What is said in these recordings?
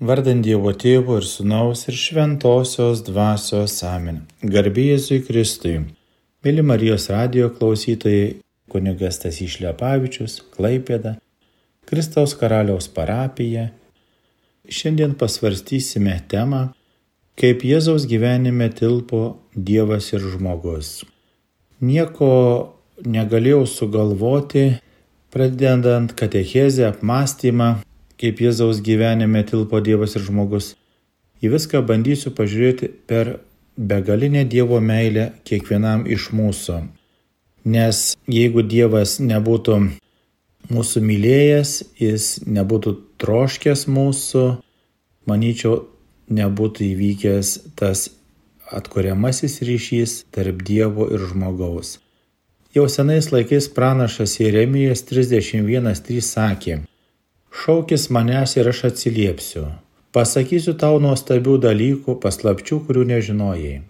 Vardant Dievo Tėvo ir Sūnaus ir Šventosios Dvasios Amen. Garbėjėzui Kristui. Mėly Marijos radio klausytojai, kunigas Tasys Šlepavičius, Klaipėda, Kristaus karaliaus parapija. Šiandien pasvarstysime temą, kaip Jėzaus gyvenime tilpo Dievas ir žmogus. Nieko negalėjau sugalvoti, pradedant katechezę apmąstymą kaip Jėzaus gyvenime tilpo Dievas ir žmogus. Į viską bandysiu pažiūrėti per begalinę Dievo meilę kiekvienam iš mūsų. Nes jeigu Dievas nebūtų mūsų mylėjęs, jis nebūtų troškęs mūsų, manyčiau, nebūtų įvykęs tas atkuriamasis ryšys tarp Dievo ir žmogaus. Jau senais laikais pranašas Jeremijas 31.3 sakė, Šaukis manęs ir aš atsiliepsiu. Pasakysiu tau nuostabių dalykų, paslapčių, kurių nežinojai.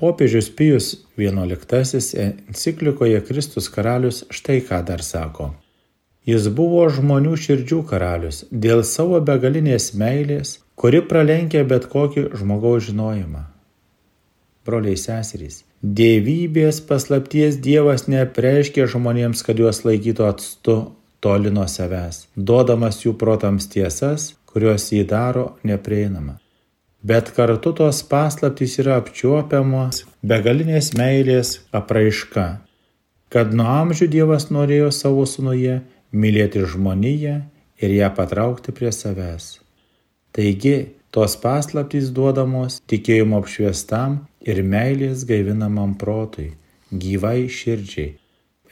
Popiežius Pijus XI enciklikoje Kristus karalius štai ką dar sako. Jis buvo žmonių širdžių karalius dėl savo begalinės meilės, kuri pralenkia bet kokį žmogaus žinojimą. Broliai seserys, dievybės paslapties Dievas neapreiškia žmonėms, kad juos laikytų atstu toli nuo savęs, duodamas jų protams tiesas, kurios jį daro neprieinama. Bet kartu tos paslaptys yra apčiuopiamos begalinės meilės apraiška, kad nuo amžių Dievas norėjo savo sunuje mylėti žmoniją ir ją patraukti prie savęs. Taigi, tos paslaptys duodamos tikėjimo apšviestam ir meilės gaivinamam protui, gyvai širdžiai,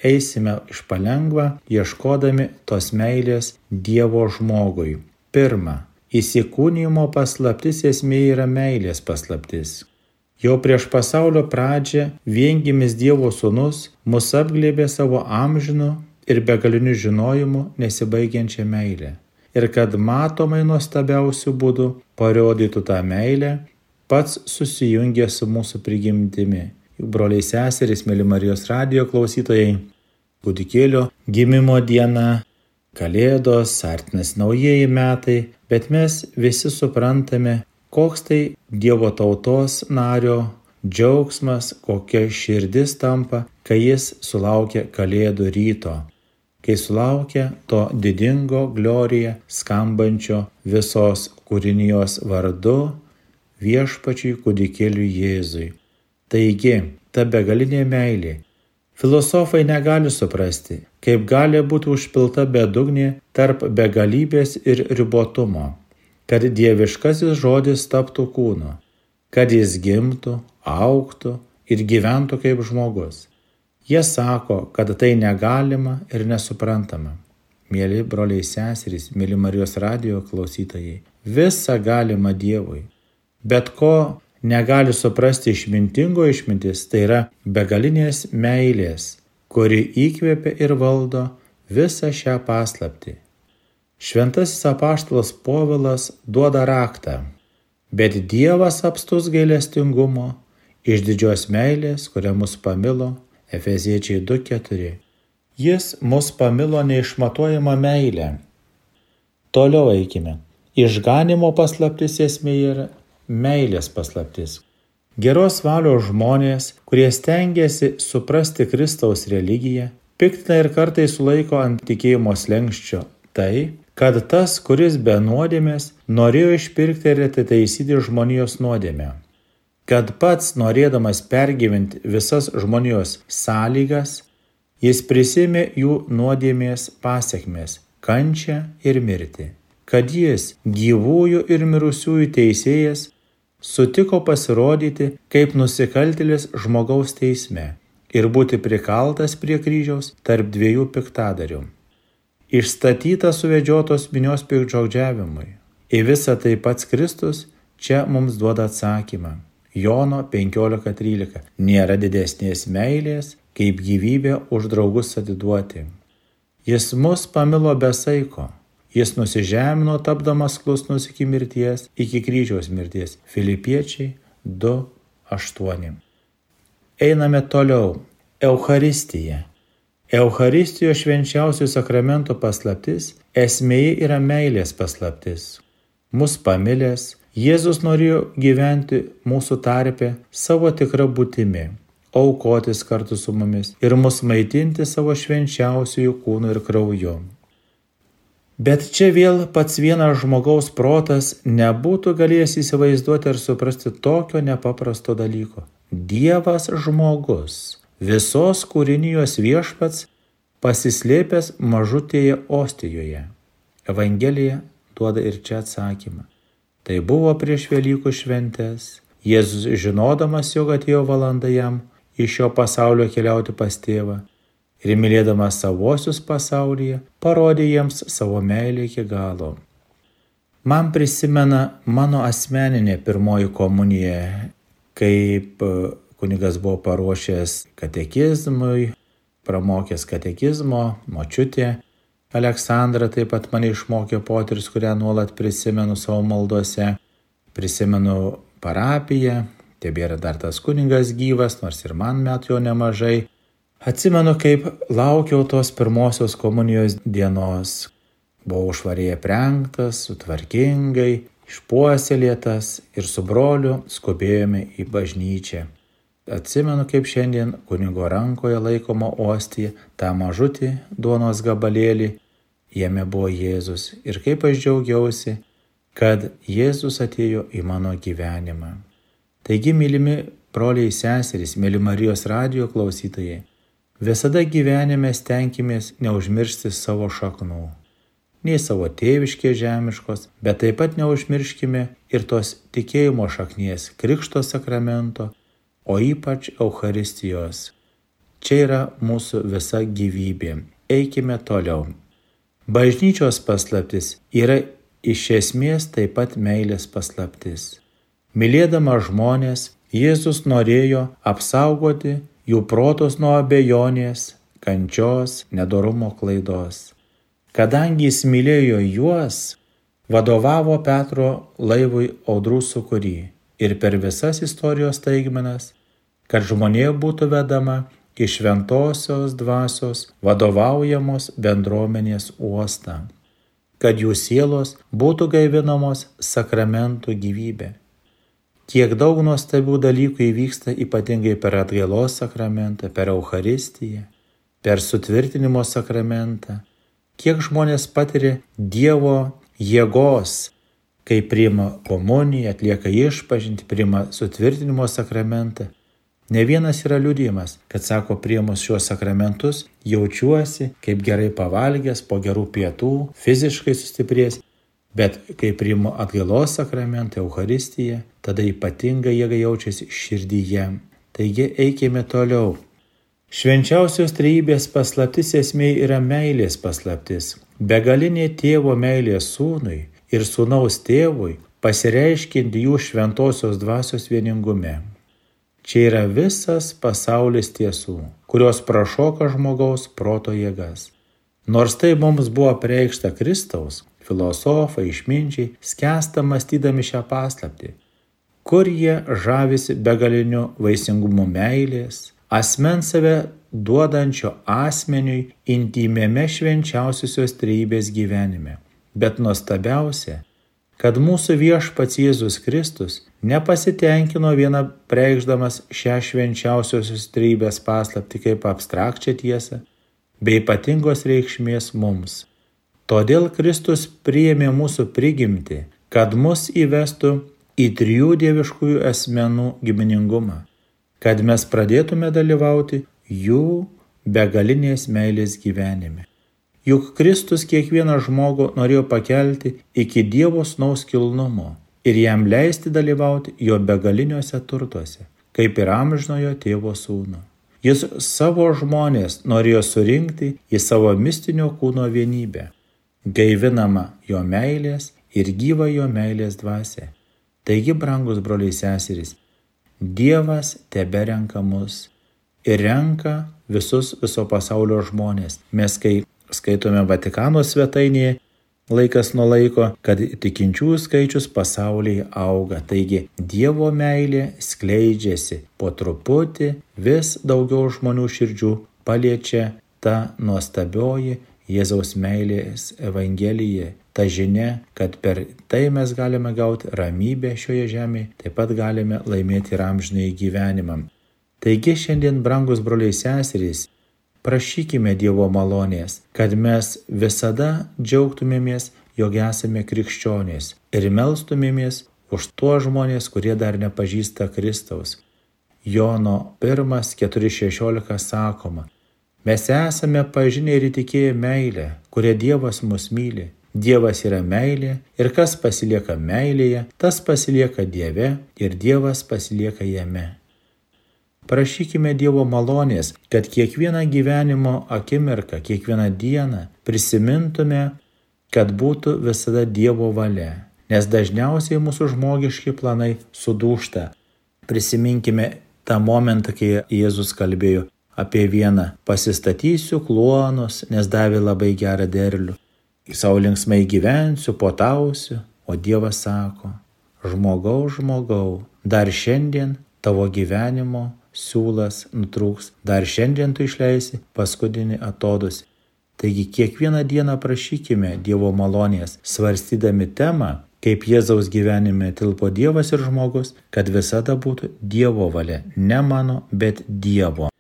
eisime iš palengva, ieškodami tos meilės Dievo žmogui. Pirma, įsikūnymo paslaptis esmė yra meilės paslaptis. Jau prieš pasaulio pradžią viengimis Dievo sūnus mus apglėbė savo amžinu ir begaliniu žinojimu nesibaigiančią meilę. Ir kad matomai nuostabiausių būdų parodytų tą meilę, pats susijungė su mūsų prigimtimi broliai seserys, mėly Marijos radio klausytojai, kūdikėlio gimimo diena, kalėdos, artinas naujieji metai, bet mes visi suprantame, koks tai Dievo tautos nario džiaugsmas, kokia širdis tampa, kai jis sulaukia kalėdų ryto, kai sulaukia to didingo gloriją skambančio visos kūrinijos vardu viešpačiui kūdikėliui Jėzui. Taigi, ta begalinė meilė. Filosofai negali suprasti, kaip gali būti užpilta bedugnė tarp begalybės ir ribotumo, kad dieviškasis žodis taptų kūnu, kad jis gimtų, auktų ir gyventų kaip žmogus. Jie sako, kad tai negalima ir nesuprantama. Mėly broliai seserys, mėly Marijos radio klausytojai, visa galima Dievui. Bet ko negali suprasti išmintingo išmintis, tai yra begalinės meilės, kuri įkvėpia ir valdo visą šią paslaptį. Šventasis apaštalas Povilas duoda raktą, bet Dievas apstus gailestingumo iš didžios meilės, kurią mus pamilo Efeziečiai 2.4. Jis mus pamilo neišmatuojama meilė. Toliau eikime. Išganimo paslaptis esmė yra meilės paslaptis. Geros valios žmonės, kurie stengiasi suprasti Kristaus religiją, piktina ir kartai sulaiko ant tikėjimo slengščio tai, kad tas, kuris be nuodėmės, norėjo išpirkti ir atitaisyti žmonijos nuodėmę. Kad pats norėdamas pergyventi visas žmonijos sąlygas, jis prisimė jų nuodėmės pasiekmes - kančią ir mirtį. Kad jis gyvųjų ir mirusiųjų teisėjas sutiko pasirodyti kaip nusikaltėlis žmogaus teisme ir būti prikaltas prie kryžiaus tarp dviejų piktadarių. Išstatytas suvedžiotos minios pikdžiaudžiavimui. Į visą tai pats Kristus čia mums duoda atsakymą. Jono 15.13. Nėra didesnės meilės, kaip gyvybę už draugus atiduoti. Jis mus pamilo besaiko Jis nusižemino tapdamas klusnus iki mirties, iki kryžiaus mirties. Filipiečiai 2.8. Einame toliau. Euharistija. Euharistijos švenčiausių sakramento paslaptis esmėje yra meilės paslaptis. mus pamilęs, Jėzus norėjo gyventi mūsų tarpe savo tikrą būtimi, aukotis kartu su mumis ir mus maitinti savo švenčiausiųjų kūnų ir krauju. Bet čia vėl pats vienas žmogaus protas nebūtų galėjęs įsivaizduoti ar suprasti tokio nepaprasto dalyko. Dievas žmogus, visos kūrinijos viešpats, pasislėpęs mažutėje Ostijoje. Evangelija duoda ir čia atsakymą. Tai buvo prieš Velykų šventės. Jėzus žinodamas, jog atėjo valanda jam iš šio pasaulio keliauti pas tėvą ir mylėdamas savosius pasaulyje, parodė jiems savo meilę iki galo. Man prisimena mano asmeninė pirmoji komunija, kaip e, kunigas buvo paruošęs katekizmui, pramokęs katekizmo, močiutė Aleksandra taip pat mane išmokė potiris, kurią nuolat prisimenu savo maldose. Prisimenu parapiją, tebėra dar tas kuningas gyvas, nors ir man met jo nemažai. Atsimenu, kaip laukiau tos pirmosios komunijos dienos. Buvau švariai aprengtas, sutvarkingai, išpuoselėtas ir su broliu skubėjome į bažnyčią. Atsimenu, kaip šiandien kunigo rankoje laikoma ostija, tą mažutį duonos gabalėlį, jame buvo Jėzus ir kaip aš džiaugiausi, kad Jėzus atėjo į mano gyvenimą. Taigi, mylimi broliai seserys, mėly Marijos radio klausytojai, visada gyvenime stenkimės neužmiršti savo šaknų. Nei savo tėviškės žemiškos, bet taip pat neužmirškime ir tos tikėjimo šaknies, krikšto sakramento, o ypač Euharistijos. Čia yra mūsų visa gyvybė. Eikime toliau. Bažnyčios paslaptis yra iš esmės taip pat meilės paslaptis. Mylėdama žmonės, Jėzus norėjo apsaugoti jų protus nuo abejonės, kančios, nedorumo klaidos. Kadangi jis mylėjo juos, vadovavo Petro laivui audrų sukūry ir per visas istorijos taigmenas kad žmonė būtų vedama į šventosios dvasios vadovaujamos bendruomenės uostą, kad jų sielos būtų gaivinamos sakramentų gyvybė. Kiek daug nuostabių dalykų įvyksta ypatingai per atgailos sakramentą, per Euharistiją, per sutvirtinimo sakramentą, kiek žmonės patiria Dievo jėgos, kai priima komuniją, atlieka išpažinti, priima sutvirtinimo sakramentą, Ne vienas yra liūdimas, kad sako priemus šiuos sakramentus, jaučiuosi kaip gerai pavalgęs po gerų pietų, fiziškai sustiprės, bet kai priimu atgailos sakramentą Euharistiją, tada ypatinga jėga jaučiasi širdyje. Taigi eikime toliau. Švenčiausios trejybės paslaptis esmė yra meilės paslaptis. Begalinė tėvo meilė sūnui ir sūnaus tėvui pasireiškinti jų šventosios dvasios vieningume. Čia yra visas pasaulis tiesų, kurios prašoka žmogaus proto jėgas. Nors tai mums buvo preikšta Kristaus, filosofai, išminčiai, skęsta mąstydami šią paslapti, kur jie žavisi begaliniu vaisingumu meilės, asmens save duodančio asmeniui intimėme švenčiausiosios trejybės gyvenime. Bet nuostabiausia, kad mūsų viešpats Jėzus Kristus nepasitenkino viena preikšdamas šią švenčiausiosios trybės paslapti kaip abstrakčią tiesą, bei ypatingos reikšmės mums. Todėl Kristus priėmė mūsų prigimti, kad mus įvestų į trijų dieviškųjų asmenų giminingumą, kad mes pradėtume dalyvauti jų begalinės meilės gyvenime. Juk Kristus kiekvieną žmogų norėjo pakelti iki Dievo snaus kilnumo ir jam leisti dalyvauti jo begaliniuose turtuose, kaip ir amžinojo tėvo sūnų. Jis savo žmonės norėjo surinkti į savo mistinio kūno vienybę, gaivinama jo meilės ir gyva jo meilės dvasia. Taigi, brangus broliai seserys, Dievas tebe renka mus ir renka visus viso pasaulio žmonės. Mes, kai skaitome Vatikano svetainėje, laikas nuo laiko, kad tikinčiųjų skaičius pasaulyje auga. Taigi Dievo meilė skleidžiasi po truputį, vis daugiau žmonių širdžių paliečia ta nuostabioji Jėzaus meilės Evangelija, ta žinia, kad per tai mes galime gauti ramybę šioje žemėje, taip pat galime laimėti ir amžinai gyvenimą. Taigi šiandien, brangus broliai seserys, prašykime Dievo malonės, kad mes visada džiaugtumėmės, jog esame krikščionys ir melstumėmės už tuos žmonės, kurie dar nepažįsta Kristaus. Jono 1.4.16 sakoma, mes esame pažinę ir įtikėję meilę, kuria Dievas mus myli. Dievas yra meilė ir kas pasilieka meilėje, tas pasilieka Dieve ir Dievas pasilieka jame. Prašykime Dievo malonės, kad kiekvieną gyvenimo akimirką, kiekvieną dieną prisimintume, kad būtų visada Dievo valia, nes dažniausiai mūsų žmogiški planai sudūšta. Prisiminkime tą momentą, kai Jėzus kalbėjo apie vieną - pasistatysiu kluonus, nes davė labai gerą derlių savo linksmai gyvensiu, potausiu, o Dievas sako, žmogau, žmogau, dar šiandien tavo gyvenimo siūlas nutrūks, dar šiandien tu išleisi paskutinį atodus. Taigi kiekvieną dieną prašykime Dievo malonės, svarstydami temą, kaip Jėzaus gyvenime tilpo Dievas ir žmogus, kad visada būtų Dievo valia, ne mano, bet Dievo.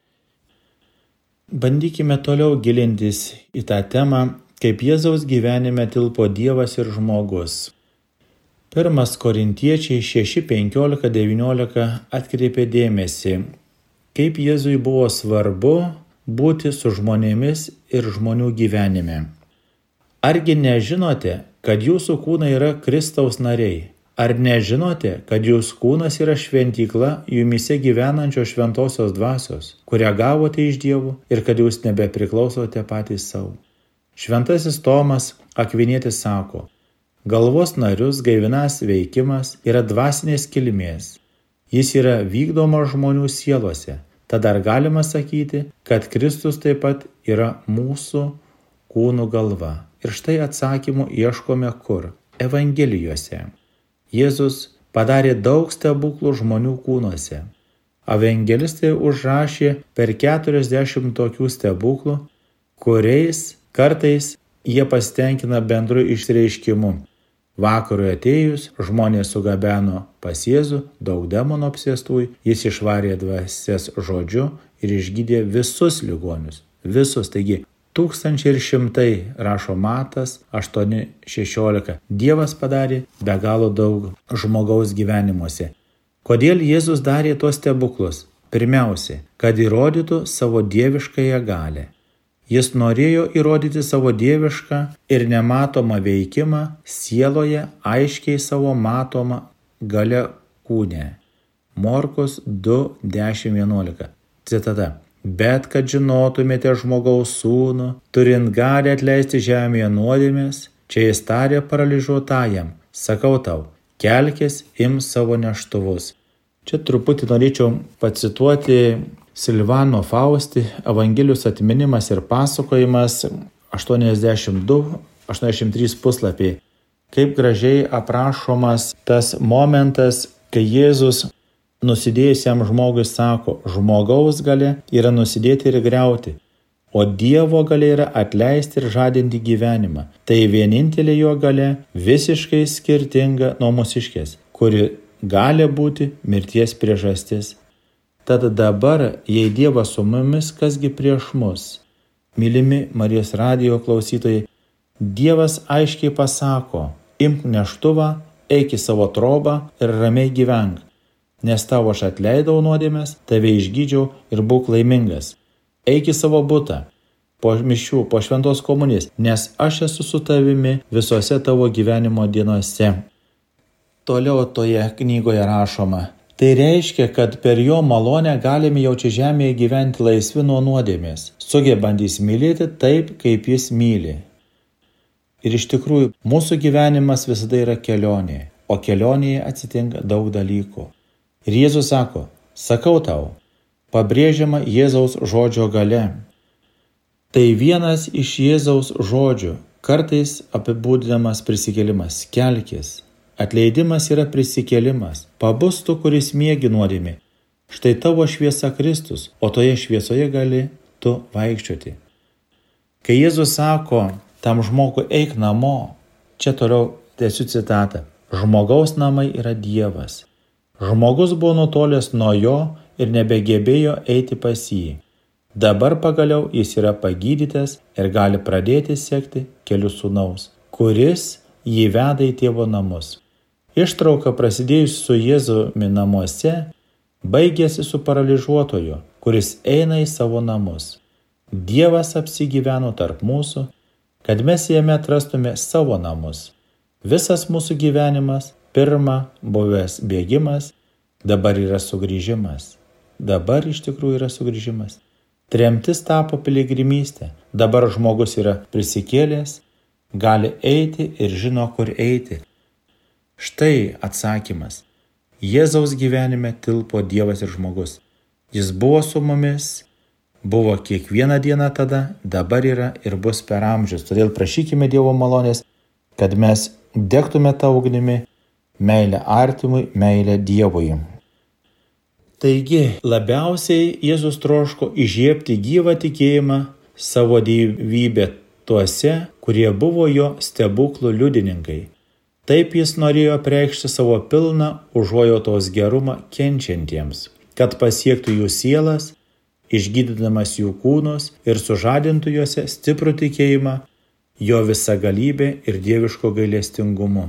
Bandykime toliau gilintis į tą temą, kaip Jėzaus gyvenime tilpo Dievas ir žmogus. Pirmas Korintiečiai 6, 15, 19 atkreipė dėmesį, kaip Jėzui buvo svarbu būti su žmonėmis ir žmonių gyvenime. Argi nežinote, kad jūsų kūnai yra Kristaus nariai? Ar nežinote, kad jūsų kūnas yra šventykla jumise gyvenančios šventosios dvasios, kurią gavote iš dievų ir kad jūs nebepriklausote patys savo? Šventasis Tomas Akvinėtis sako, galvos narius gaivinas veikimas yra dvasinės kilmės. Jis yra vykdomas žmonių sielose. Tada ar galima sakyti, kad Kristus taip pat yra mūsų kūnų galva. Ir štai atsakymų ieškome kur? Evangelijose. Jėzus padarė daug stebuklų žmonių kūnuose. Evangelistai užrašė per 40 tokių stebuklų, kuriais Kartais jie pasitenkina bendru išreiškimu. Vakarui atėjus žmonės sugabeno pas Jėzų daug demonų apsėstųjų, jis išvarė dvasias žodžiu ir išgydė visus ligonius. Visus, taigi tūkstančiai ir šimtai, rašo Matas 8.16. Dievas padarė be galo daug žmogaus gyvenimuose. Kodėl Jėzus darė tuos stebuklus? Pirmiausia, kad įrodytų savo dieviškąją galę. Jis norėjo įrodyti savo dievišką ir nematomą veikimą sieloje aiškiai savo matomą gale kūne. Morkos 2.10.11. Citata. Bet kad žinotumėte žmogaus sūnų, turint gali atleisti žemėje nuodėmės, čia jis tarė paralyžiuotajam, sakau tau, kelkis, im savo neštuvus. Čia truputį norėčiau pacituoti Silvano Fausti Evangelijos atminimas ir pasakojimas 82-83 puslapiai. Kaip gražiai aprašomas tas momentas, kai Jėzus nusidėjusiam žmogui sako, žmogaus gale yra nusidėti ir greuti, o Dievo gale yra atleisti ir žadinti gyvenimą. Tai vienintelė jo gale visiškai skirtinga nuo mūsiškės, kuri gali būti mirties priežastis. Tad dabar, jei Dievas su mumis, kasgi prieš mus? Mylimi Marijos radijo klausytojai, Dievas aiškiai pasako, imk neštuvą, eik į savo trobą ir ramiai gyvenk, nes tavo aš atleidau nuodėmės, tave išgydžiau ir būk laimingas. Eik į savo būtą, po mišių, po šventos komunės, nes aš esu su tavimi visose tavo gyvenimo dienose. Toliau toje knygoje rašoma, Tai reiškia, kad per jo malonę galime jau čia žemėje gyventi laisvi nuo nuodėmės, sugebantys mylėti taip, kaip jis myli. Ir iš tikrųjų, mūsų gyvenimas visada yra kelionė, o kelionėje atsitinka daug dalykų. Ir Jėzus sako, sakau tau, pabrėžiama Jėzaus žodžio gale. Tai vienas iš Jėzaus žodžių, kartais apibūdinamas prisikėlimas - kelkis, Atleidimas yra prisikėlimas. Pabustų, kuris mėgi nuodėmė. Štai tavo šviesa Kristus, o toje šviesoje gali tu vaikščioti. Kai Jėzus sako tam žmogui eik namo, Čia toliau tiesiu citatą. Žmogaus namai yra Dievas. Žmogus buvo nutolęs nuo jo ir nebegebėjo eiti pas jį. Dabar pagaliau jis yra pagydytas ir gali pradėti sekti kelių sūnaus, kuris jį veda į tėvo namus. Ištrauka prasidėjus su Jėzumi namuose baigėsi su paralyžiuotoju, kuris eina į savo namus. Dievas apsigyveno tarp mūsų, kad mes jame atrastume savo namus. Visas mūsų gyvenimas pirma buvęs bėgimas, dabar yra sugrįžimas. Dabar iš tikrųjų yra sugrįžimas. Tremtis tapo piligrimystė. Dabar žmogus yra prisikėlęs, gali eiti ir žino, kur eiti. Štai atsakymas. Jėzaus gyvenime tilpo Dievas ir žmogus. Jis buvo su mumis, buvo kiekvieną dieną tada, dabar yra ir bus per amžius. Todėl prašykime Dievo malonės, kad mes degtume tą ugnimi, meilę artimui, meilę Dievui. Taigi, labiausiai Jėzus troško įžiepti gyvą tikėjimą savo gyvybę tuose, kurie buvo jo stebuklų liudininkai. Taip jis norėjo preikšti savo pilną užuojautos gerumą kenčiantiems, kad pasiektų jų sielas, išgydydamas jų kūnus ir sužadintų juose stiprų tikėjimą jo visagalybė ir dieviško gailestingumu.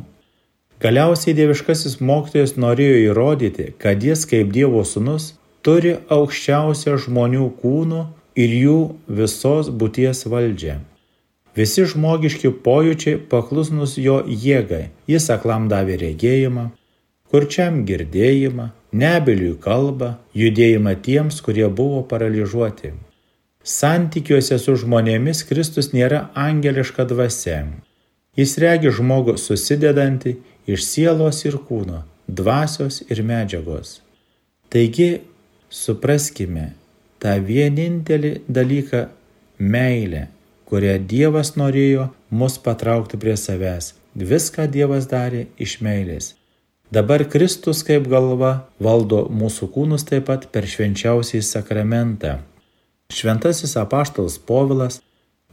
Galiausiai dieviškasis mokytojas norėjo įrodyti, kad jis kaip Dievo sūnus turi aukščiausią žmonių kūnų ir jų visos būties valdžią. Visi žmogiški pojūčiai paklusnus jo jėgai. Jis aklam davė regėjimą, kurčiam girdėjimą, nebeliui kalbą, judėjimą tiems, kurie buvo paralyžiuoti. Santykiuose su žmonėmis Kristus nėra angeliška dvasia. Jis regi žmogų susidedantį iš sielos ir kūno, dvasios ir medžiagos. Taigi, supraskime tą vienintelį dalyką - meilę, kurią Dievas norėjo mus patraukti prie savęs. Viską Dievas darė iš meilės. Dabar Kristus kaip galva valdo mūsų kūnus taip pat per švenčiausiai sakramentą. Šventasis apaštalas Povilas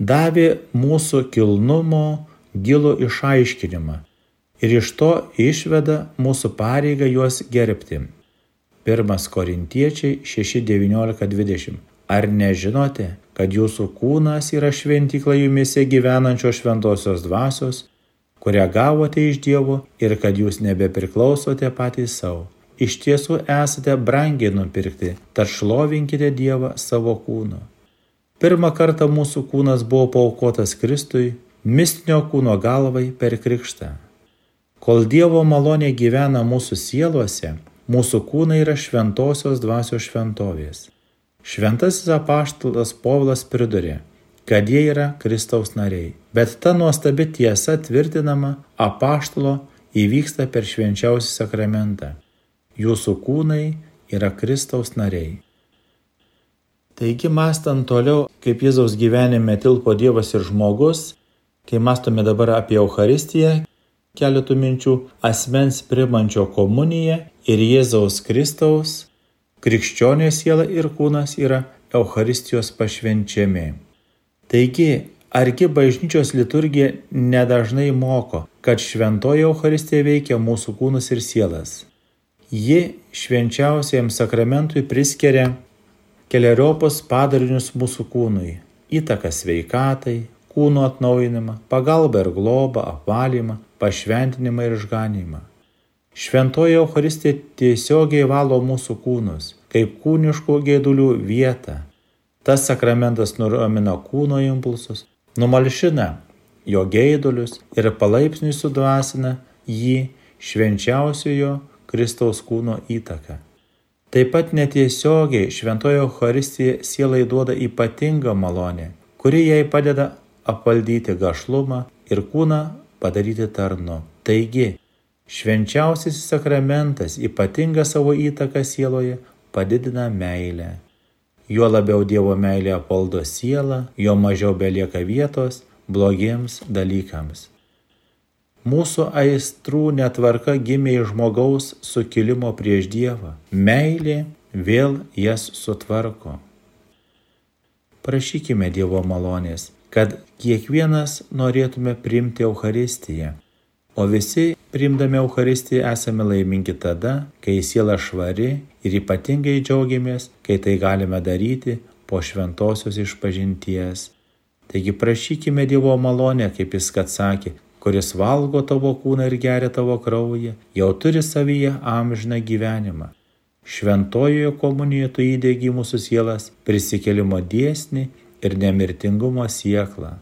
davė mūsų kilnumo gilų išaiškinimą ir iš to išveda mūsų pareigą juos gerbti. 1 Korintiečiai 6.19.20 Ar nežinote, kad jūsų kūnas yra šventykla jumise gyvenančios šventosios dvasios, kurią gavote iš Dievo ir kad jūs nebepriklausote patys savo? iš tiesų esate brangiai nupirkti, tad šlovinkite Dievą savo kūnu. Pirmą kartą mūsų kūnas buvo paukotas Kristui, mistinio kūno galvai per krikštą. Kol Dievo malonė gyvena mūsų sielose, mūsų kūnai yra šventosios dvasios šventovės. Šventasis apaštalas Povilas pridurė, kad jie yra Kristaus nariai, bet ta nuostabi tiesa tvirtinama apaštalo įvyksta per švenčiausią sakramentą jūsų kūnai yra Kristaus nariai. Taigi, mastant toliau, kaip Jėzaus gyvenime tilpo Dievas ir žmogus, kai mastome dabar apie Euharistiją, keletų minčių asmens primančio komuniją ir Jėzaus Kristaus, krikščionio siela ir kūnas yra Euharistijos pašvenčiami. Taigi, argi bažnyčios liturgija nedažnai moko, kad šventoji Euharistija veikia mūsų kūnus ir sielas. Ji švenčiausiajam sakramentui priskiria keliariopos padarinius mūsų kūnui - įtaką sveikatai, kūno atnaujinimą, pagalbą ir globą, apvalymą, pašventinimą ir išganimą. Šventoji Euharistija tiesiogiai valo mūsų kūnus, kaip kūniškų gėdulių vietą. Tas sakramentas nuramina kūno impulsus, numalšina jo gėdulius ir palaipsniui sudvasina jį švenčiausiojo Kristaus kūno įtaką. Taip pat netiesiogiai šventojo Euharistija sielai duoda ypatingą malonę, kuri jai padeda apvaldyti gašlumą ir kūną padaryti tarnu. Taigi, švenčiausiasis sakramentas ypatingą savo įtaką sieloje padidina meilę. Juo labiau Dievo meilė apvaldo sielą, jo mažiau belieka vietos blogiems dalykams. Mūsų aistrų netvarka gimė iš žmogaus sukilimo prieš Dievą. Meilė vėl jas sutvarko. Prašykime Dievo malonės, kad kiekvienas norėtume priimti Euharistiją, O visi, priimdami Euharistiją, esame laimingi tada, kai siela švari ir ypatingai džiaugiamės, kai tai galime daryti po šventosios išpažinties. Taigi prašykime Dievo malonę, kaip jis kad sakė, kuris valgo tavo kūną ir geria tavo kraują, jau turi savyje amžiną gyvenimą. Šventojoje komunijoje tu įdėgi mūsų sielas prisikelimo dėsnį ir nemirtingumo sieklą.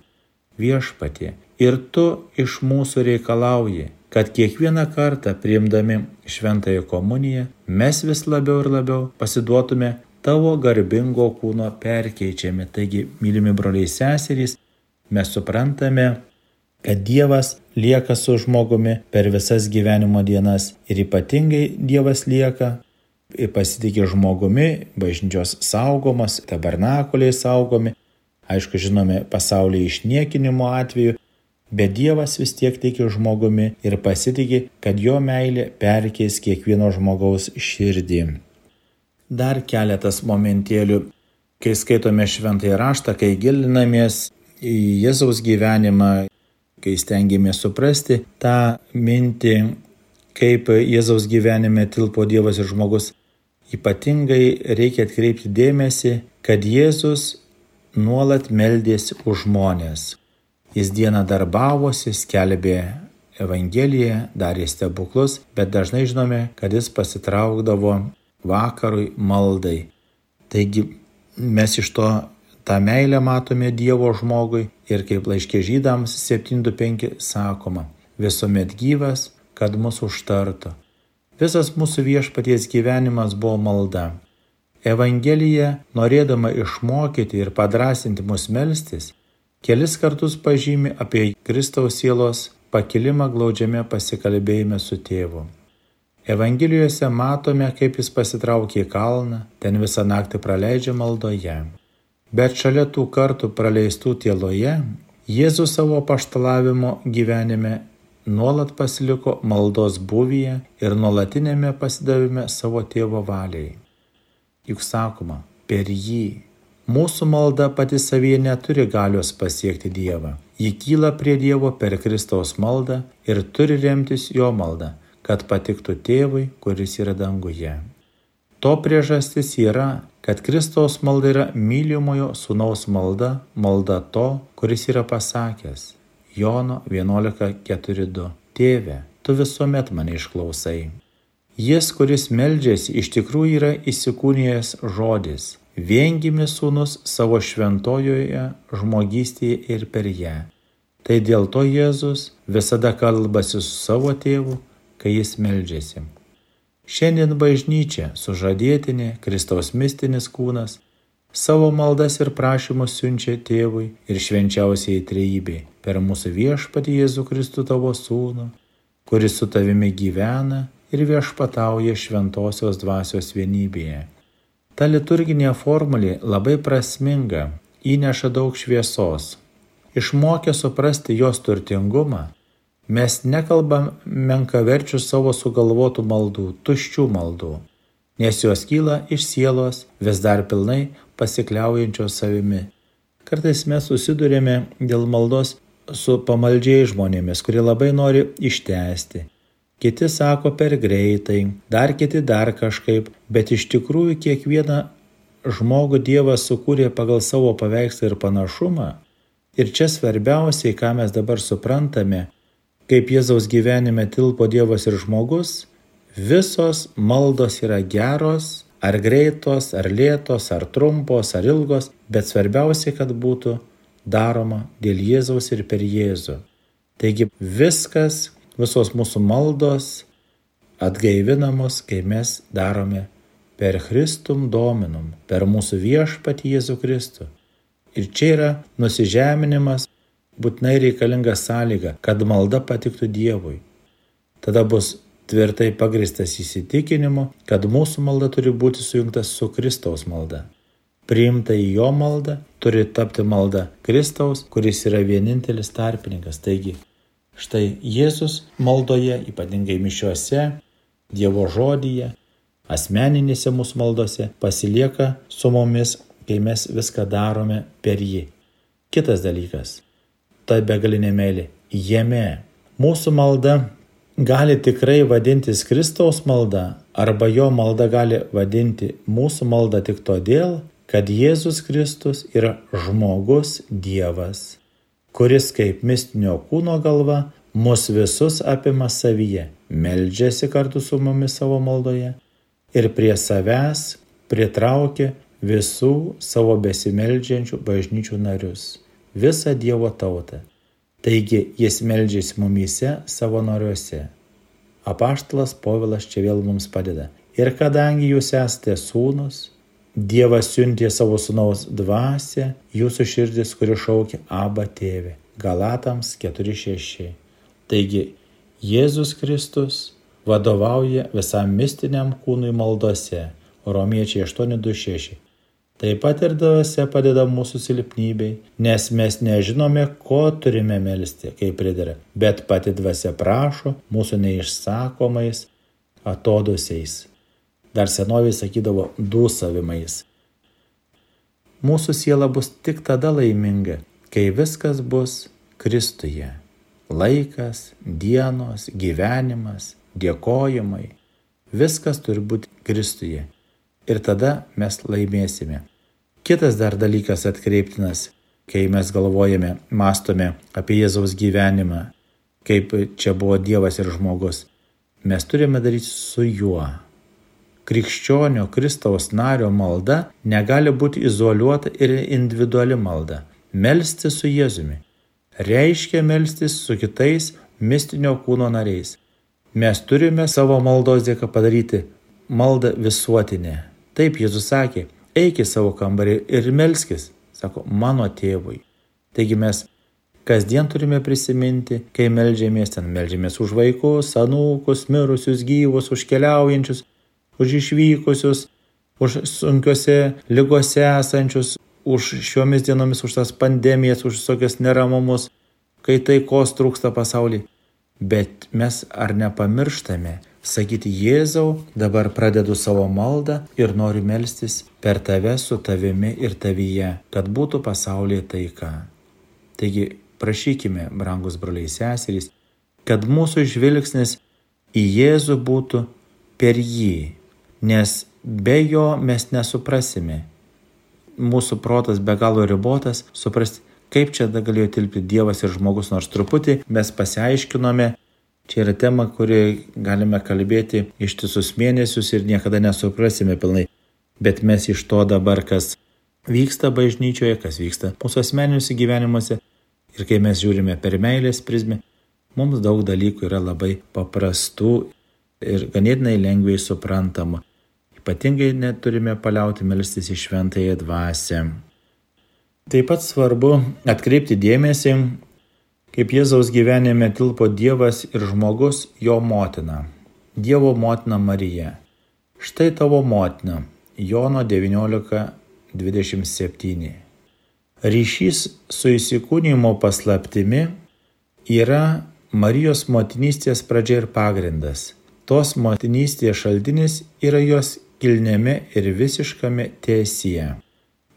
Viešpatie, ir tu iš mūsų reikalauji, kad kiekvieną kartą priimdami šventąją komuniją mes vis labiau ir labiau pasiduotume tavo garbingo kūno perkeičiami. Taigi, mylimi broliai seserys, mes suprantame, kad Dievas lieka su žmogumi per visas gyvenimo dienas ir ypatingai Dievas lieka pasitikė žmogumi, bažnyčios saugomas, tabernakuliai saugomi, aišku, žinome pasaulyje išniekinimo atveju, bet Dievas vis tiek tiki žmogumi ir pasitikė, kad jo meilė perkeis kiekvieno žmogaus širdį. Dar keletas momentėlių, kai skaitome šventąjį raštą, kai gilinamės į Jėzaus gyvenimą, kai stengiamės suprasti tą mintį, kaip Jėzaus gyvenime tilpo Dievas ir žmogus Ypatingai reikia atkreipti dėmesį, kad Jėzus nuolat meldėsi už žmonės. Jis dieną darbavosi, skelbė Evangeliją, darė stebuklus, bet dažnai žinome, kad jis pasitraukdavo vakarui maldai. Taigi mes iš to tą meilę matome Dievo žmogui ir kaip laiškė žydams 725 sakoma, visuomet gyvas, kad mus užtartų. Visas mūsų viešpaties gyvenimas buvo malda. Evangelija, norėdama išmokyti ir padrasinti mus melstis, kelis kartus pažymi apie Kristaus sielos pakilimą glaudžiame pasikalbėjime su tėvu. Evangelijose matome, kaip jis pasitraukė į kalną, ten visą naktį praleidžia maldoje. Bet šalia tų kartų praleistų tėloje, Jėzus savo paštalavimo gyvenime nuolat pasiliko maldos būvyje ir nuolatinėme pasidavime savo tėvo valiai. Juk sakoma, per jį. Mūsų malda pati savyje neturi galios pasiekti Dievą. Ji kyla prie Dievo per Kristaus maldą ir turi remtis jo maldą, kad patiktų tėvui, kuris yra danguje. To priežastis yra, kad Kristaus malda yra mylimojo sunaus malda, malda to, kuris yra pasakęs Jono 11.4.2. Tėve, tu visuomet mane išklausai. Jis, kuris meldžiasi, iš tikrųjų yra įsikūnijęs žodis. Viengimis sūnus savo šventojoje žmogystėje ir per ją. Tai dėl to Jėzus visada kalbasi su savo tėvu, kai jis meldžiasi. Šiandien bažnyčia, sužadėtinė, Kristaus mistinis kūnas, savo maldas ir prašymus siunčia tėvui ir švenčiausiai trejybei per mūsų viešpatį Jėzų Kristų tavo sūnų, kuris su tavimi gyvena ir viešpatauja šventosios dvasios vienybėje. Ta liturginė formulė labai prasminga, įneša daug šviesos. Išmokę suprasti jos turtingumą, mes nekalbam menkaverčių savo sugalvotų maldų, tuščių maldų, nes jos kyla iš sielos vis dar pilnai pasikliaujančios savimi. Kartais mes susidurėme dėl maldos su pamaldžiai žmonėmis, kurie labai nori ištesti. Kiti sako per greitai, dar kiti dar kažkaip, bet iš tikrųjų kiekvieną žmogų Dievas sukūrė pagal savo paveikslą ir panašumą. Ir čia svarbiausiai, ką mes dabar suprantame, kaip Jėzaus gyvenime tilpo Dievas ir žmogus, visos maldos yra geros, ar greitos, ar lėtos, ar trumpos, ar ilgos, bet svarbiausia, kad būtų daroma dėl Jėzaus ir per Jėzų. Taigi viskas, visos mūsų maldos atgaivinamos, kai mes darome per Kristum dominum, per mūsų viešpatį Jėzų Kristų. Ir čia yra nusižeminimas, būtinai reikalinga sąlyga, kad malda patiktų Dievui. Tada bus tvirtai pagristas įsitikinimu, kad mūsų malda turi būti sujungta su Kristaus malda priimta į jo maldą, turi tapti malda Kristaus, kuris yra vienintelis tarpininkas. Taigi, štai Jėzus maldoje, ypatingai mišiuose, Dievo žodyje, asmeninėse mūsų maldose pasilieka su mumis, kai mes viską darome per jį. Kitas dalykas - ta begalinė meilė. Jame mūsų malda gali tikrai vadintis Kristaus malda, arba jo malda gali vadinti mūsų malda tik todėl, kad Jėzus Kristus yra žmogus Dievas, kuris kaip mistinio kūno galva mus visus apima savyje, meldžiasi kartu su mumis savo maldoje ir prie savęs pritraukia visų savo besimeldžiančių bažnyčių narius, visą Dievo tautą. Taigi jis meldžiasi mumyse savo noriuose. Apaštalas Povilas čia vėl mums padeda. Ir kadangi jūs esate sūnus, Dievas siuntė savo sūnaus dvasę jūsų širdis, kuri šaukia Aba tėvė. Galatams 4.6. Taigi Jėzus Kristus vadovauja visam mistiniam kūnui maldose. Romiečiai 8.26. Taip pat ir dvasia padeda mūsų silpnybei, nes mes nežinome, ko turime melstį, kaip pridara, bet pati dvasia prašo mūsų neišsakomais atodusiais. Dar senovėje sakydavo dūsavimais. Mūsų siela bus tik tada laiminga, kai viskas bus Kristuje. Laikas, dienos, gyvenimas, dėkojimai. Viskas turi būti Kristuje ir tada mes laimėsime. Kitas dar dalykas atkreiptinas, kai mes galvojame, mastome apie Jėzaus gyvenimą, kaip čia buvo Dievas ir žmogus, mes turime daryti su juo. Krikščionio Kristaus nario malda negali būti izoliuota ir individuali malda. Melsti su Jėzumi reiškia melstis su kitais mistinio kūno nariais. Mes turime savo maldos dėka padaryti maldą visuotinę. Taip Jėzus sakė, eik į savo kambarį ir melskis, sako, mano tėvui. Taigi mes kasdien turime prisiminti, kai melžiamės, ten melžiamės už vaikus, anūkus, mirusius, gyvus, už keliaujančius, už išvykusius, už sunkiose lygose esančius, už šiomis dienomis, už tas pandemijas, už visokias neramumus, kai taikos trūksta pasaulyje. Bet mes ar nepamirštame, sakyti Jėzau, dabar pradedu savo maldą ir noriu melstis per tave su tavimi ir tavyje, kad būtų pasaulyje taika. Taigi prašykime, brangus broliai seserys, kad mūsų žvilgsnis į Jėzų būtų per jį, nes be jo mes nesuprasime. Mūsų protas be galo ribotas, suprasti, kaip čia galėjo tilpti Dievas ir žmogus, nors truputį mes pasiaiškinome, Čia yra tema, kuri galime kalbėti ištisus mėnesius ir niekada nesuprasime pilnai. Bet mes iš to dabar, kas vyksta bažnyčioje, kas vyksta mūsų asmeniniuose gyvenimuose ir kai mes žiūrime per meilės prizmę, mums daug dalykų yra labai paprastų ir ganėtinai lengvai suprantamų. Ypatingai neturime paliauti melstis į šventąją dvasę. Taip pat svarbu atkreipti dėmesį kaip Jėzaus gyvenime tilpo Dievas ir žmogus jo motina. Dievo motina Marija. Štai tavo motina. Jono 19.27. Ryšys su įsikūnymo paslaptimi yra Marijos motinystės pradžia ir pagrindas. Tos motinystės šaltinis yra jos kilnėme ir visiškame tiesyje,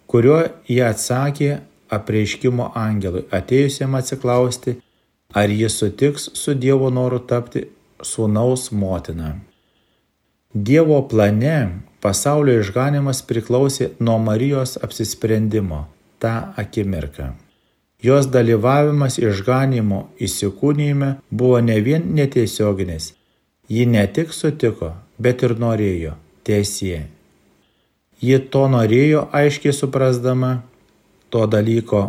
kuriuo jie atsakė apreiškimo angelui, atėjusiam atsiklausti, ar jis sutiks su Dievo noru tapti sūnaus motina. Dievo plane pasaulio išganimas priklausė nuo Marijos apsisprendimo tą akimirką. Jos dalyvavimas išganimo įsikūnyme buvo ne vien netiesioginis, ji ne tik sutiko, bet ir norėjo tiesie. Ji to norėjo aiškiai suprasdama, to dalyko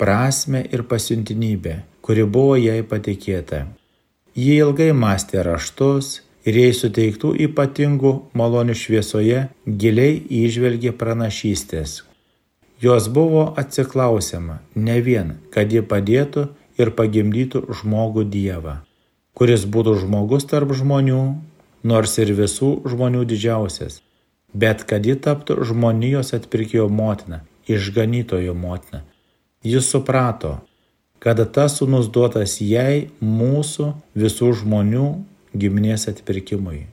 prasme ir pasiuntinybę, kuri buvo jai patikėta. Ji ilgai mąstė raštus ir jai suteiktų ypatingų malonių šviesoje giliai įžvelgė pranašystės. Jos buvo atsiklausiama ne vien, kad ji padėtų ir pagimdytų žmogų Dievą, kuris būtų žmogus tarp žmonių, nors ir visų žmonių didžiausias, bet kad ji taptų žmonijos atpirkėjo motina išganytojo motina. Jis suprato, kad tas sunus duotas jai mūsų visų žmonių giminės atpirkimui.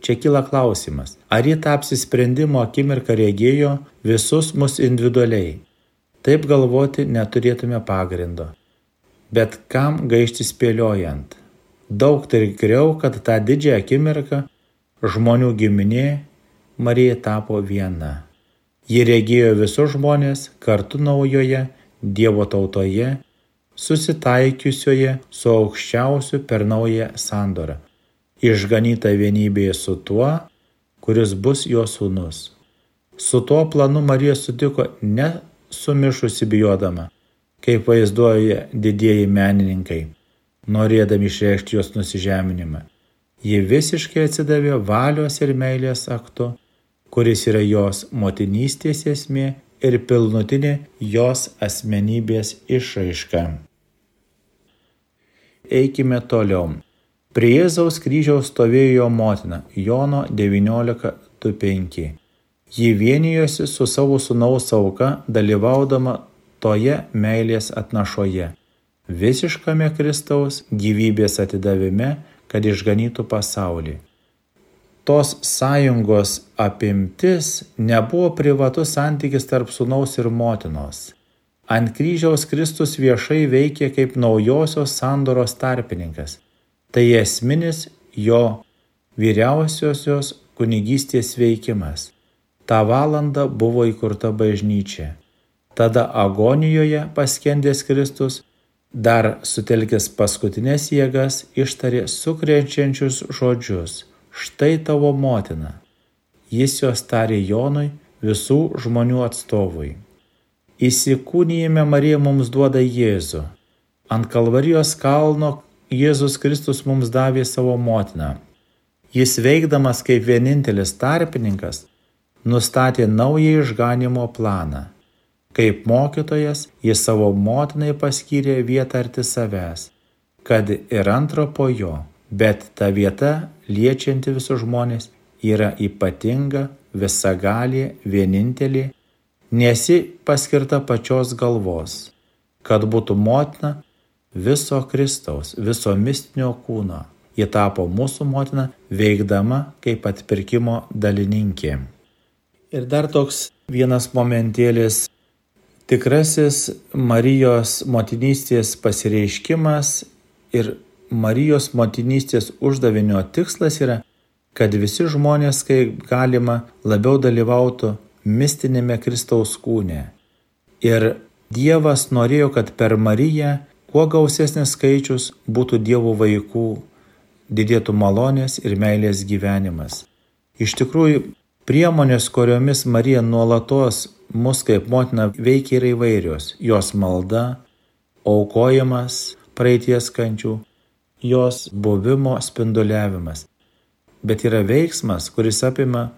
Čia kyla klausimas, ar ji tą apsisprendimo akimirką regėjo visus mus individualiai. Taip galvoti neturėtume pagrindo. bet kam gaišti spėliojant. Daug tikriau, kad tą didžiąją akimirką žmonių giminė Marija tapo viena. Ji regėjo visus žmonės kartu naujoje Dievo tautoje, susitaikiusioje su aukščiausiu per naują sandorą, išganyta vienybėje su tuo, kuris bus jo sūnus. Su tuo planu Marija sutiko ne sumišusi bijodama, kaip vaizduoja didieji menininkai, norėdami išreikšti jos nusižeminimą. Ji visiškai atsidavė valios ir meilės aktu, kuris yra jos motinystės esmė ir pilnutinė jos asmenybės išraiška. Eikime toliau. Prie Jėzaus kryžiaus stovėjo jo motina Jono 19.25. Ji vienijosi su savo sunaus auka, dalyvaudama toje meilės atnašoje, visiškame Kristaus gyvybės atidavime, kad išganytų pasaulį. Tos sąjungos apimtis nebuvo privatus santykis tarp sunaus ir motinos. Ant kryžiaus Kristus viešai veikė kaip naujosios sandoros tarpininkas. Tai esminis jo vyriausiosios kunigystės veikimas tą valandą buvo įkurta bažnyčia. Tada agonijoje paskendęs Kristus, dar sutelkęs paskutinės jėgas, ištarė sukrečiančius žodžius - štai tavo motina. Jis juos tarė Jonui, visų žmonių atstovui. Įsikūnyjame Marija mums duoda Jėzų. Ant Kalvarijos kalno Jėzus Kristus mums davė savo motiną. Jis veikdamas kaip vienintelis tarpininkas nustatė naują išganimo planą. Kaip mokytojas jis savo motinai paskyrė vietą arti savęs, kad ir antro po jo, bet ta vieta liečianti visus žmonės yra ypatinga, visagalė, vienintelė, nesi paskirta pačios galvos, kad būtų motina viso Kristaus, viso mistinio kūno. Ji tapo mūsų motina veikdama kaip atpirkimo dalininkė. Ir dar toks vienas momentėlis. Tikrasis Marijos motinystės pasireiškimas ir Marijos motinystės uždavinio tikslas yra, kad visi žmonės kaip galima labiau dalyvautų mistinėme Kristaus kūne. Ir Dievas norėjo, kad per Mariją kuo gausesnis skaičius būtų Dievo vaikų, didėtų malonės ir meilės gyvenimas. Iš tikrųjų, Priemonės, kuriomis Marija nuolatos mus kaip motina veikia yra įvairios - jos malda, aukojimas praeities kančių, jos buvimo spinduliavimas. Bet yra veiksmas, kuris apima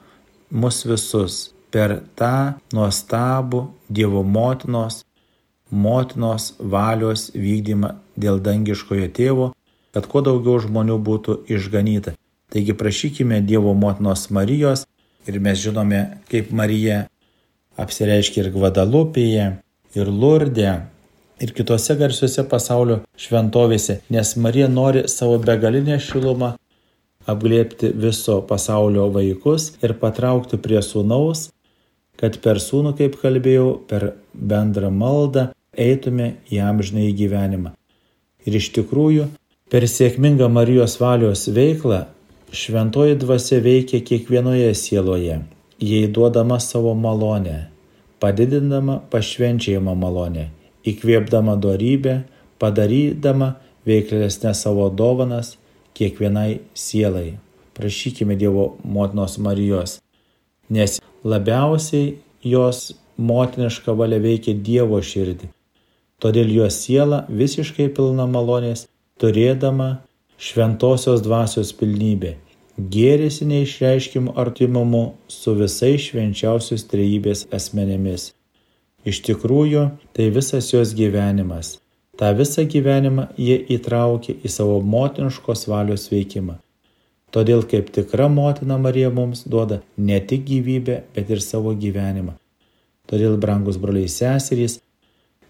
mus visus per tą nuostabų Dievo motinos, motinos valios vykdymą dėl dangiškojo tėvo, kad kuo daugiau žmonių būtų išganyta. Taigi prašykime Dievo motinos Marijos, Ir mes žinome, kaip Marija apsireiškia ir Gvadalupėje, ir Lurdė, ir kitose garsiuose pasaulio šventovėse, nes Marija nori savo begalinę šilumą apglėpti viso pasaulio vaikus ir patraukti prie sūnaus, kad per sūnų, kaip kalbėjau, per bendrą maldą eitume į amžinai gyvenimą. Ir iš tikrųjų, per sėkmingą Marijos valios veiklą Šventoji dvasia veikia kiekvienoje sieloje, jai duodama savo malonę, padidindama pašvenčiajimą malonę, įkvėpdama darybę, padarydama veiklesnę savo dovanas kiekvienai sielai. Prašykime Dievo motinos Marijos, nes labiausiai jos motiniška valia veikia Dievo širdį. Todėl jos siela visiškai pilna malonės, turėdama šventosios dvasios pilnybė, gėrėsi neišreiškimu artimumu su visais švenčiausios trejybės asmenėmis. Iš tikrųjų, tai visas jos gyvenimas. Ta visą gyvenimą jie įtraukė į savo motiniškos valios veikimą. Todėl kaip tikra motina Marija mums duoda ne tik gyvybę, bet ir savo gyvenimą. Todėl, brangus broliai seserys,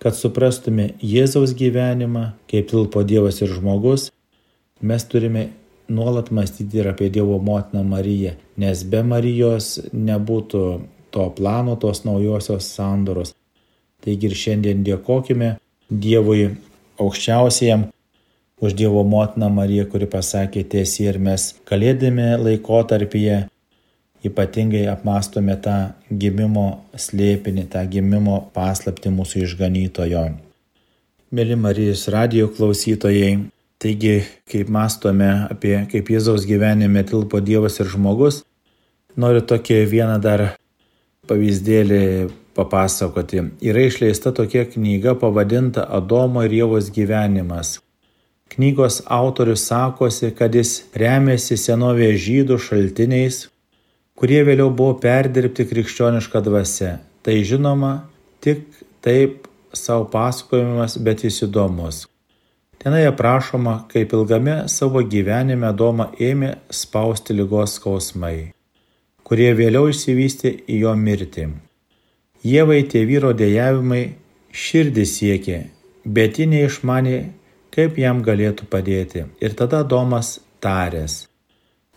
kad suprastume Jėzaus gyvenimą, kaip tilpo Dievas ir žmogus, mes turime nuolat mąstyti ir apie Dievo motiną Mariją, nes be Marijos nebūtų to plano, tos naujosios sandoros. Taigi ir šiandien dėkojime Dievui aukščiausiam, už Dievo motiną Mariją, kuri pasakė tiesiai ir mes kalėdami laikotarpyje ypatingai apmastome tą gimimo slėpinį, tą gimimo paslapti mūsų išganytojo. Mėly Marijos radio klausytojai, taigi, kaip mastome apie kaip Jėzaus gyvenime tilpo Dievas ir žmogus, noriu tokį vieną dar pavyzdėlį papasakoti. Yra išleista tokia knyga pavadinta Adomo ir Jėvos gyvenimas. Knygos autorius sakosi, kad jis remiasi senovėje žydų šaltiniais, kurie vėliau buvo perdirbti krikščionišką dvasę. Tai žinoma, tik taip savo pasakojimas, bet jis įdomus. Tenai aprašoma, kaip ilgame savo gyvenime Doma ėmė spausti lygos skausmai, kurie vėliau išsivystė į jo mirtį. Jėvai tie vyro dėjavimai širdį siekė, bet ji neišmanė kaip jam galėtų padėti. Ir tada Domas tarės,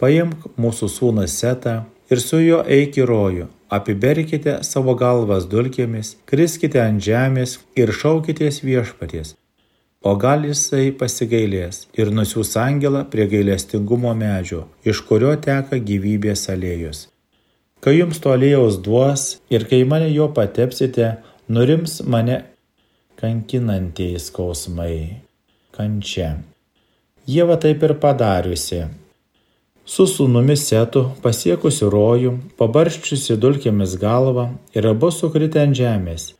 paimk mūsų sūną Setą ir su juo eik į rojų, apiberkite savo galvas dulkėmis, kriskite ant žemės ir šaukitės viešpaties. O gal jisai pasigailės ir nusiūs angelą prie gailestingumo medžio, iš kurio teka gyvybės alėjus. Kai jums to alėjaus duos ir kai mane jo patepsite, nurims mane kankinantieji skausmai kančia. Jėva taip ir padariusi. Su sūnumi Setu pasiekusi rojų, pabarščiusi dulkėmis galvą ir abu sukritę ant žemės.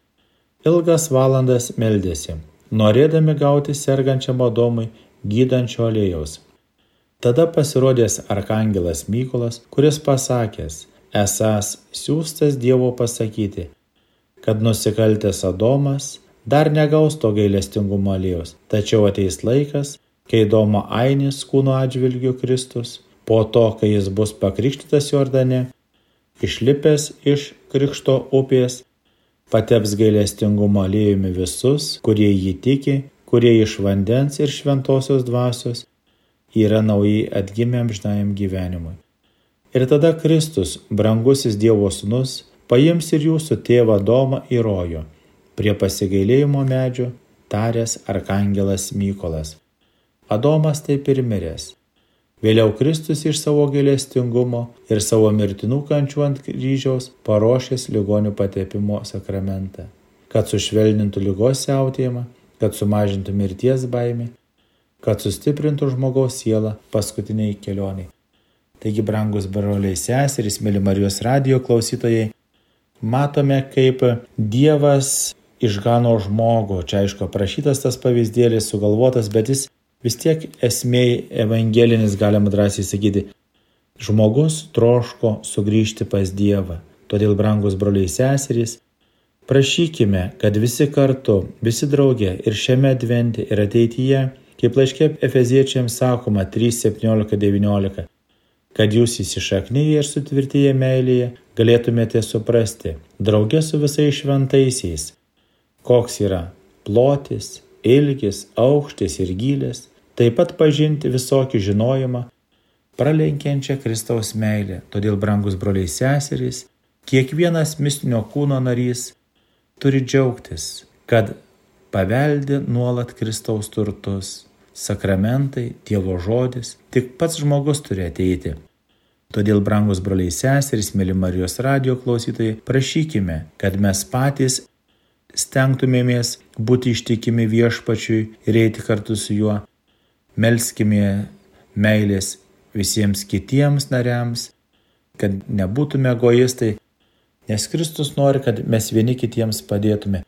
Ilgas valandas meldėsi, norėdami gauti sergančiam Adomui gydančio alėjaus. Tada pasirodęs arkangelas Mykolas, kuris pasakęs, esas siūstas Dievo pasakyti, kad nusikaltęs Adomas dar negaus to gailestingumo alėjos. Tačiau ateis laikas, kai Domo Ainis kūno atžvilgių Kristus, po to, kai jis bus pakrikštytas Jordane, išlipęs iš krikšto upės, pateps gailestingumo aliejumi visus, kurie jį tiki, kurie iš vandens ir šventosios dvasios yra naujai atgimę amžinajam gyvenimui. Ir tada Kristus, brangusis Dievo sūnus, paims ir jūsų tėvą Domą į rojų prie pasigailėjimo medžio taręs arkangelas Mykolas. Adomas taip ir miręs. Vėliau Kristus iš savo gailestingumo ir savo mirtinų kančių ant kryžiaus paruošęs ligonių patepimo sakramentą, kad sušvelnintų lygos siautėjimą, kad sumažintų mirties baimę, kad sustiprintų žmogaus sielą paskutiniai kelioniai. Taigi, brangus broliai seserys, mėly Marijos radio klausytojai, matome, kaip Dievas išgano žmogų. Čia aišku, aprašytas tas pavyzdėlis, sugalvotas, bet jis vis tiek esmėj evangelinis, galima drąsiai sakyti, žmogus troško sugrįžti pas Dievą. Todėl, brangus broliai seserys, prašykime, kad visi kartu, visi drauge ir šiame advente ir ateityje, kaip laiškė Efeziečiams sakoma 3.17.19, kad jūs įsišaknyje ir sutvirtyje meilėje galėtumėte suprasti, draugė su visais šventaisiais, koks yra plotis, ilgis, aukštis ir gilės, taip pat pažinti visokį žinojimą, pralenkiančią Kristaus meilę. Todėl, brangus broliai seserys, kiekvienas mistinio kūno narys turi džiaugtis, kad paveldi nuolat Kristaus turtus, sakramentai, Dievo žodis, tik pats žmogus turi ateiti. Todėl, brangus broliai seserys, mėly Marijos radio klausytojai, prašykime, kad mes patys stengtumėmės būti ištikimi viešpačiui ir eiti kartu su juo. Melskime meilės visiems kitiems nariams, kad nebūtume egoistai, nes Kristus nori, kad mes vieni kitiems padėtume.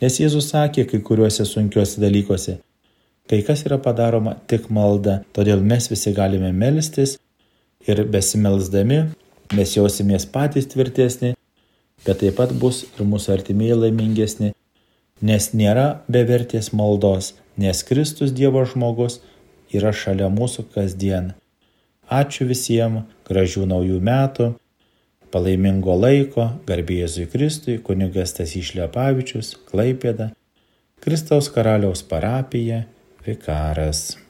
Nes Jėzus sakė kai kuriuose sunkiuose dalykuose, kai kas yra padaroma tik malda, todėl mes visi galime melstis ir besimelsdami mes jausimės patys tvirtesni bet taip pat bus ir mūsų artimieji laimingesni, nes nėra bevertės maldos, nes Kristus Dievo žmogus yra šalia mūsų kasdien. Ačiū visiems, gražių naujų metų, palaimingo laiko, garbėjėzui Kristui, kunigas Tasys Šlepavičius, Klaipėda, Kristaus karaliaus parapija, vikaras.